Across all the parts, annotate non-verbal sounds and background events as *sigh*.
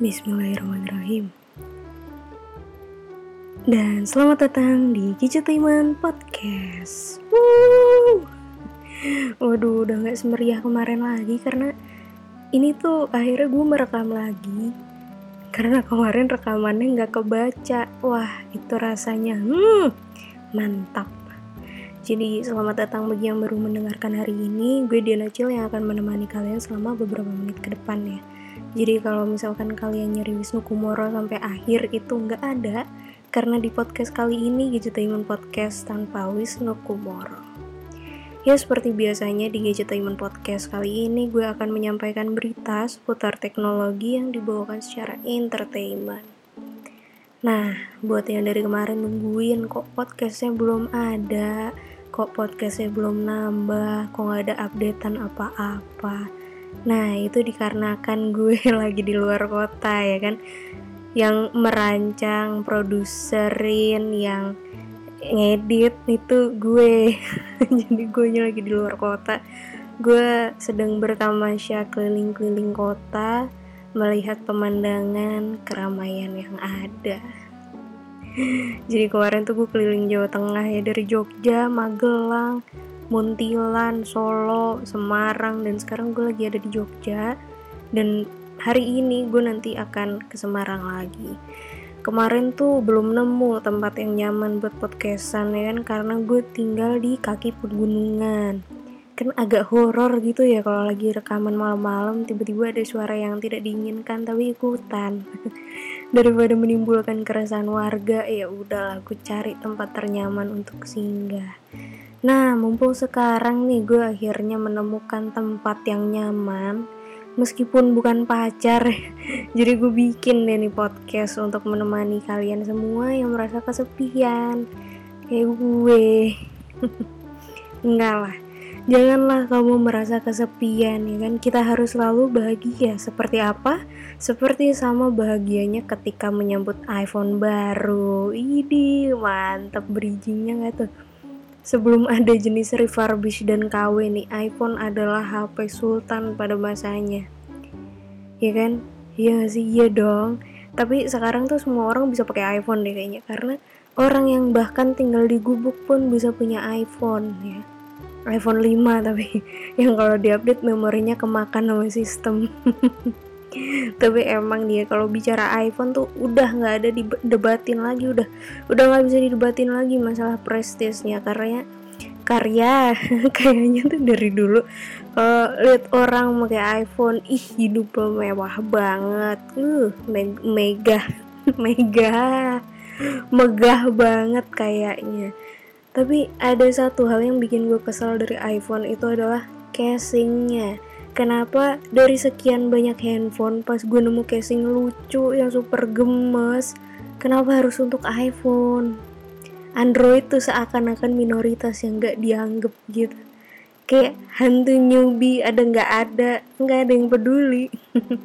Bismillahirrahmanirrahim. Dan selamat datang di Gadgetiman Podcast. Woo! Waduh, udah gak semeriah kemarin lagi karena ini tuh akhirnya gue merekam lagi karena kemarin rekamannya nggak kebaca. Wah, itu rasanya hmm, mantap. Jadi selamat datang bagi yang baru mendengarkan hari ini. Gue Diana Cil yang akan menemani kalian selama beberapa menit ke depan ya. Jadi kalau misalkan kalian nyari Wisnu Kumoro sampai akhir itu nggak ada, karena di podcast kali ini Gadgetainment Podcast tanpa Wisnu Kumoro. Ya seperti biasanya di Gadgetainment Podcast kali ini gue akan menyampaikan berita seputar teknologi yang dibawakan secara entertainment. Nah, buat yang dari kemarin nungguin kok podcastnya belum ada, kok podcastnya belum nambah, kok gak ada updatean apa-apa. Nah, itu dikarenakan gue *laughs* lagi di luar kota ya kan. Yang merancang, produserin, yang ngedit itu gue. *laughs* Jadi gue lagi di luar kota. Gue sedang bertamasya keliling-keliling kota, melihat pemandangan keramaian yang ada. *laughs* Jadi kemarin tuh gue keliling Jawa Tengah ya dari Jogja, Magelang, Muntilan, Solo, Semarang dan sekarang gue lagi ada di Jogja dan hari ini gue nanti akan ke Semarang lagi. Kemarin tuh belum nemu tempat yang nyaman buat podcastan ya kan karena gue tinggal di kaki pegunungan. Kan agak horor gitu ya kalau lagi rekaman malam-malam tiba-tiba ada suara yang tidak diinginkan tapi ikutan. *laughs* daripada menimbulkan keresahan warga ya udahlah aku cari tempat ternyaman untuk singgah nah mumpung sekarang nih gue akhirnya menemukan tempat yang nyaman meskipun bukan pacar *laughs* jadi gue bikin deh nih podcast untuk menemani kalian semua yang merasa kesepian. Kayak gue. *laughs* Enggak lah Janganlah kamu merasa kesepian ya kan? Kita harus selalu bahagia. Seperti apa? Seperti sama bahagianya ketika menyambut iPhone baru. Ini mantap bridgingnya gak tuh Sebelum ada jenis refurbish dan KW nih iPhone adalah HP sultan pada masanya. Ya kan? Iya sih, iya dong. Tapi sekarang tuh semua orang bisa pakai iPhone deh kayaknya Karena orang yang bahkan tinggal di gubuk pun bisa punya iPhone ya. iPhone 5 tapi *laughs* yang kalau diupdate memorinya kemakan sama sistem *laughs* tapi emang dia kalau bicara iPhone tuh udah nggak ada didebatin lagi udah udah nggak bisa didebatin lagi masalah prestisnya. Karena karya *laughs* kayaknya tuh dari dulu kalau lihat orang pakai iPhone ih hidup lo mewah banget. Uh mega *laughs* mega megah banget kayaknya. Tapi ada satu hal yang bikin gue kesal dari iPhone itu adalah casingnya. Kenapa dari sekian banyak handphone pas gue nemu casing lucu yang super gemes, kenapa harus untuk iPhone? Android tuh seakan-akan minoritas yang gak dianggap gitu. Kayak hantu newbie ada nggak ada, nggak ada yang peduli.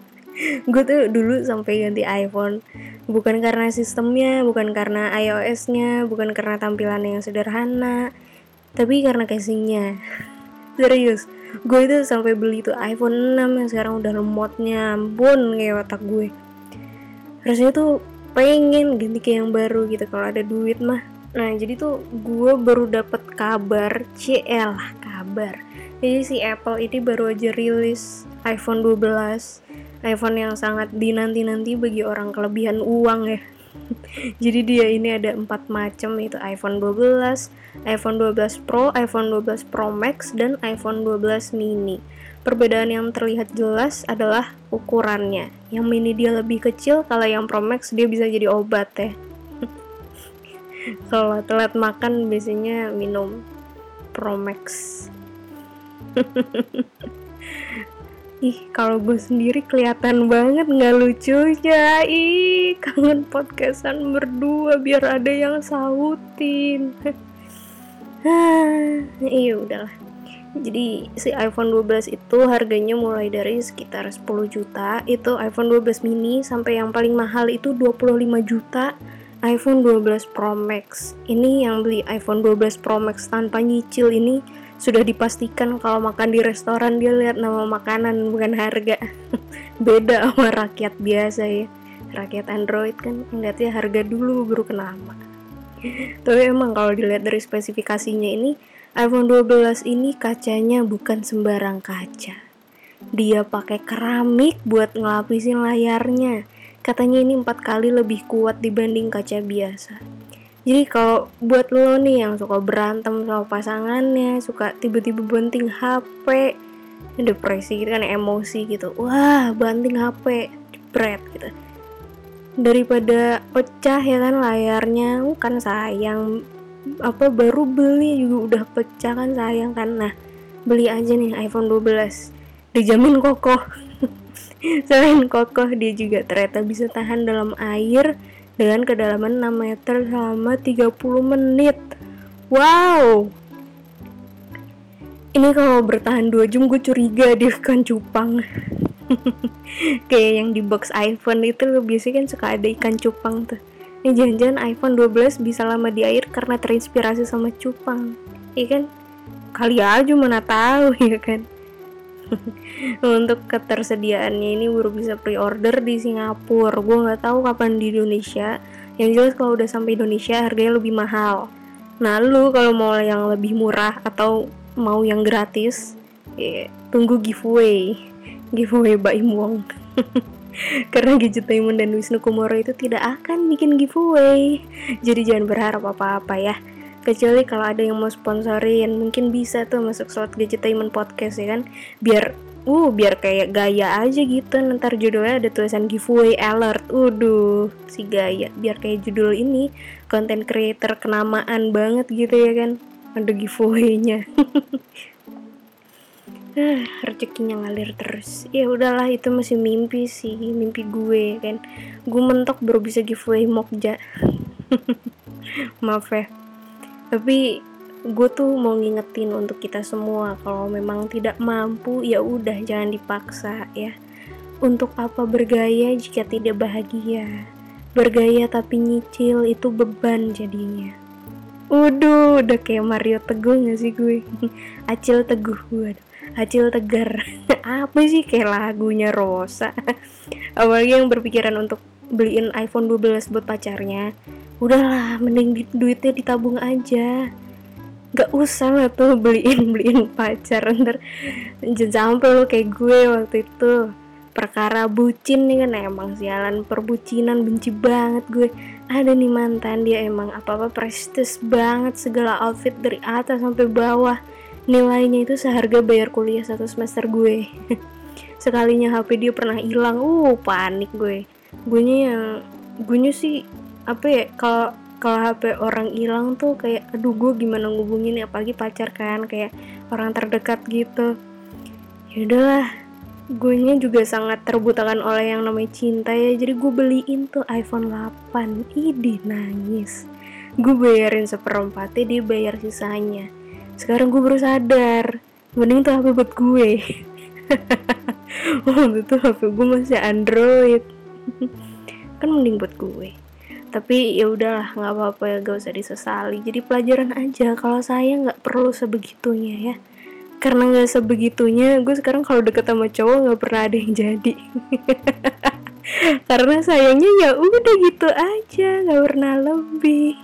*laughs* gue tuh dulu sampai ganti iPhone bukan karena sistemnya bukan karena iOS-nya bukan karena tampilan yang sederhana tapi karena casingnya *laughs* serius gue itu sampai beli tuh iPhone 6 yang sekarang udah lemotnya ampun kayak otak gue. Rasanya tuh pengen ganti ke yang baru gitu kalau ada duit mah. Nah jadi tuh gue baru dapet kabar CL kabar. Jadi si Apple ini baru aja rilis iPhone 12 iPhone yang sangat dinanti-nanti bagi orang kelebihan uang ya jadi dia ini ada empat macam itu iPhone 12, iPhone 12 Pro, iPhone 12 Pro Max, dan iPhone 12 mini. Perbedaan yang terlihat jelas adalah ukurannya. Yang mini dia lebih kecil, kalau yang Pro Max dia bisa jadi obat ya. *laughs* kalau telat makan biasanya minum Pro Max. *laughs* Ih, kalau gue sendiri kelihatan banget nggak lucunya. Ih, *laughs* kangen podcastan berdua biar ada yang sautin. *laughs* iya udahlah. Jadi si iPhone 12 itu harganya mulai dari sekitar 10 juta. Itu iPhone 12 mini sampai yang paling mahal itu 25 juta. iPhone 12 Pro Max. Ini yang beli iPhone 12 Pro Max tanpa nyicil ini sudah dipastikan kalau makan di restoran dia lihat nama makanan bukan harga. *laughs* Beda sama rakyat biasa ya. Rakyat Android kan ngeliatnya harga dulu baru ke nama. *laughs* Tapi emang kalau dilihat dari spesifikasinya ini iPhone 12 ini kacanya bukan sembarang kaca. Dia pakai keramik buat ngelapisin layarnya. Katanya ini empat kali lebih kuat dibanding kaca biasa jadi kalau buat lo nih yang suka berantem sama pasangannya, suka tiba-tiba banting HP, depresi gitu kan emosi gitu. Wah, banting HP, jebret gitu. Daripada pecah ya kan layarnya, kan sayang apa baru beli juga udah pecah kan sayang kan. Nah, beli aja nih iPhone 12. Dijamin kokoh. *laughs* Selain kokoh, dia juga ternyata bisa tahan dalam air dengan kedalaman 6 meter selama 30 menit. Wow! Ini kalau bertahan 2 jam gue curiga dia ikan cupang. *laughs* Kayak yang di box iPhone itu biasanya kan suka ada ikan cupang tuh. Ini jangan-jangan iPhone 12 bisa lama di air karena terinspirasi sama cupang. Iya kan? Kali aja mana tahu *laughs* ya kan. *laughs* untuk ketersediaannya ini baru bisa pre-order di Singapura. Gue nggak tahu kapan di Indonesia. Yang jelas kalau udah sampai Indonesia harganya lebih mahal. Nah lu kalau mau yang lebih murah atau mau yang gratis ya, tunggu giveaway. Giveaway Mbak Wong. *laughs* Karena Gadget Diamond dan Wisnu Kumoro itu tidak akan bikin giveaway. Jadi jangan berharap apa-apa ya kecuali kalau ada yang mau sponsorin. Mungkin bisa tuh masuk slot gadgetainment podcast ya kan? Biar uh biar kayak gaya aja gitu. Ntar judulnya ada tulisan giveaway alert. Udah si gaya. Biar kayak judul ini konten creator kenamaan banget gitu ya kan? Ada giveaway-nya. *laughs* Ah, rezekinya ngalir terus. Ya udahlah itu masih mimpi sih. Mimpi gue kan? Gue mentok baru bisa giveaway mokja *laughs* maaf ya tapi gue tuh mau ngingetin untuk kita semua kalau memang tidak mampu ya udah jangan dipaksa ya. Untuk apa bergaya jika tidak bahagia? Bergaya tapi nyicil itu beban jadinya. Waduh, udah kayak Mario Teguh gak sih gue? *laughs* Acil Teguh, gue Acil Tegar. *laughs* Apa sih kayak lagunya Rosa? *laughs* Apalagi yang berpikiran untuk beliin iPhone 12 buat pacarnya udahlah mending duitnya ditabung aja. Gak usah lah tuh beliin *laughs* beliin pacar. Ntar sampai lo kayak gue waktu itu. Perkara bucin nih kan emang sialan perbucinan benci banget gue. Ada nih mantan dia emang apa-apa prestis banget segala outfit dari atas sampai bawah. Nilainya itu seharga bayar kuliah satu semester gue. *laughs* Sekalinya HP dia pernah hilang. Uh panik gue. Gue yang gue sih apa ya kalau kalau HP orang hilang tuh kayak aduh gue gimana ngubungin ya? Apalagi pacar kan kayak orang terdekat gitu. Ya udahlah gue nya juga sangat terbutakan oleh yang namanya cinta ya. Jadi gue beliin tuh iPhone 8 ini nangis. Gue bayarin seperempatnya dia bayar sisanya. Sekarang gue baru sadar mending tuh HP buat gue. *laughs* Waktu itu HP gue masih Android. *laughs* Kan mending buat gue tapi ya udahlah nggak apa-apa ya gak usah disesali. Jadi pelajaran aja kalau saya nggak perlu sebegitunya ya. Karena nggak sebegitunya gue sekarang kalau deket sama cowok nggak pernah ada yang jadi. *laughs* Karena sayangnya ya udah gitu aja nggak pernah lebih.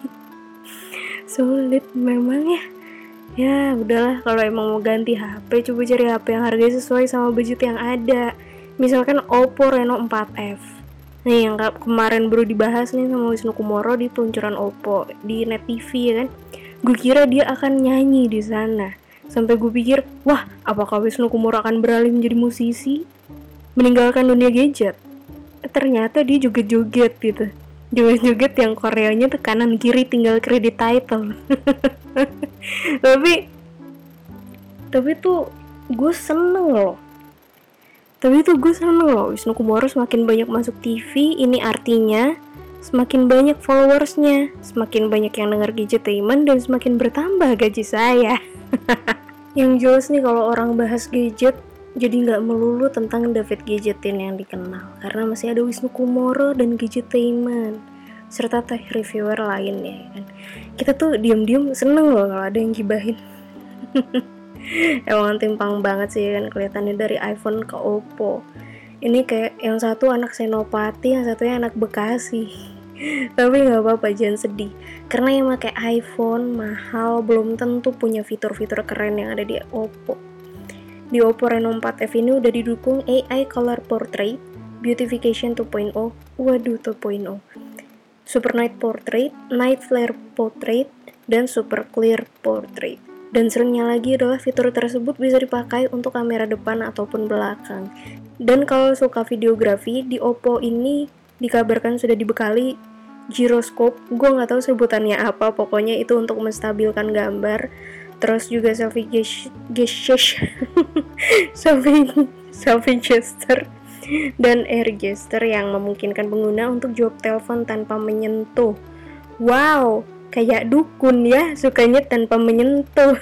Sulit memang ya. Ya udahlah kalau emang mau ganti HP coba cari HP yang harganya sesuai sama budget yang ada. Misalkan Oppo Reno 4F Nih yang kemarin baru dibahas nih sama Wisnu Kumoro di peluncuran Oppo di Net TV ya kan. Gue kira dia akan nyanyi di sana. Sampai gue pikir, wah apakah Wisnu Kumoro akan beralih menjadi musisi? Meninggalkan dunia gadget? Eh, ternyata dia juga joget gitu. Joget-joget yang Koreanya tuh kanan kiri tinggal kredit title. *laughs* tapi tapi tuh gue seneng loh tapi itu gue seneng loh Wisnu Kumoro semakin banyak masuk TV ini artinya semakin banyak followersnya semakin banyak yang denger gadgetainment dan semakin bertambah gaji saya. *laughs* Yang jelas nih kalau orang bahas gadget jadi nggak melulu tentang David Gadgetin yang dikenal karena masih ada Wisnu Kumoro dan Gadgetainment serta tech reviewer lainnya kan. Kita tuh diam-diam seneng loh kalau ada yang gibahin *laughs* emang timpang banget sih kan kelihatannya dari iPhone ke Oppo. Ini kayak yang satu anak Senopati yang satunya anak Bekasi. *laughs* Tapi nggak apa-apa jangan sedih. Karena yang pakai iPhone mahal belum tentu punya fitur-fitur keren yang ada di Oppo. Di Oppo Reno 4F ini udah didukung AI Color Portrait Beautification 2.0 waduh 2.0 Super Night Portrait, Night Flare Portrait, dan Super Clear Portrait. Dan serunya lagi adalah fitur tersebut bisa dipakai untuk kamera depan ataupun belakang. Dan kalau suka videografi, di Oppo ini dikabarkan sudah dibekali gyroscope. Gue nggak tahu sebutannya apa, pokoknya itu untuk menstabilkan gambar. Terus juga selfie gesture, *laughs* selfie, selfie gesture dan air gesture yang memungkinkan pengguna untuk jawab telepon tanpa menyentuh. Wow, kayak dukun ya, sukanya tanpa menyentuh.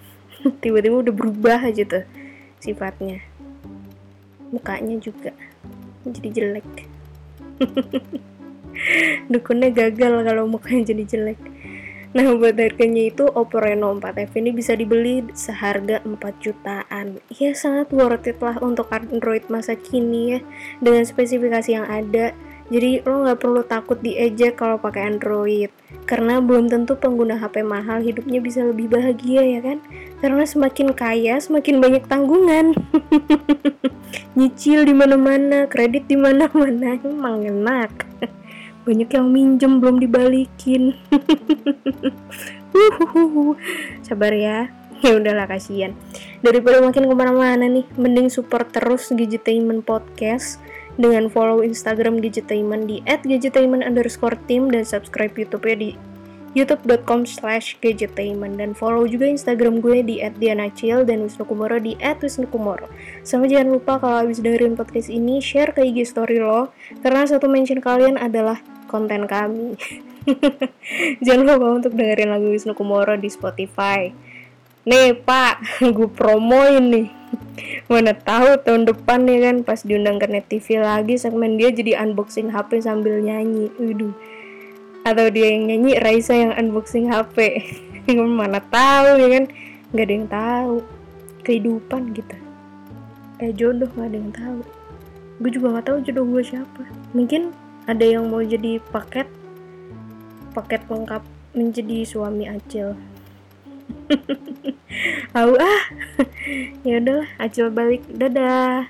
*laughs* Tiba-tiba udah berubah aja tuh sifatnya. Mukanya juga jadi jelek. *laughs* Dukunnya gagal kalau mukanya jadi jelek. Nah buat harganya itu Oppo Reno 4F ini bisa dibeli seharga 4 jutaan Ya sangat worth it lah untuk Android masa kini ya Dengan spesifikasi yang ada Jadi lo nggak perlu takut diejek kalau pakai Android. Karena belum tentu pengguna HP mahal hidupnya bisa lebih bahagia ya kan? Karena semakin kaya semakin banyak tanggungan. *laughs* Nyicil di mana-mana, kredit di mana-mana. *laughs* Emang enak. *laughs* Banyak yang minjem belum dibalikin. Sabar ya. Ya udahlah kasihan. Daripada makin ke mana-mana nih mending support terus Gadgetainment Podcast dengan follow Instagram Gadgetainment di @gadgetainment underscore team dan subscribe YouTube-nya di youtube.com slash gadgetainment dan follow juga Instagram gue di @dianacil dan Wisnu Kumoro di @wisnukumoro. Sama jangan lupa kalau habis dengerin podcast ini share ke IG story lo karena satu mention kalian adalah konten kami. *laughs* jangan lupa untuk dengerin lagu Wisnu Kumoro di Spotify. Nih pak, *laughs* gue promoin nih. Mana tahu tahun depan nih kan pas diundang ke Net TV lagi segmen dia jadi unboxing HP sambil nyanyi. Waduh. Atau dia yang nyanyi Raisa yang unboxing HP *laughs* mana tahu ya kan nggak ada yang tahu. Kehidupan kita. Eh jodoh nggak ada yang tahu. Gue juga nggak tahu jodoh gue siapa. Mungkin ada yang mau jadi paket. Paket lengkap menjadi suami acil tahu ah. Ya udah acil balik. Dadah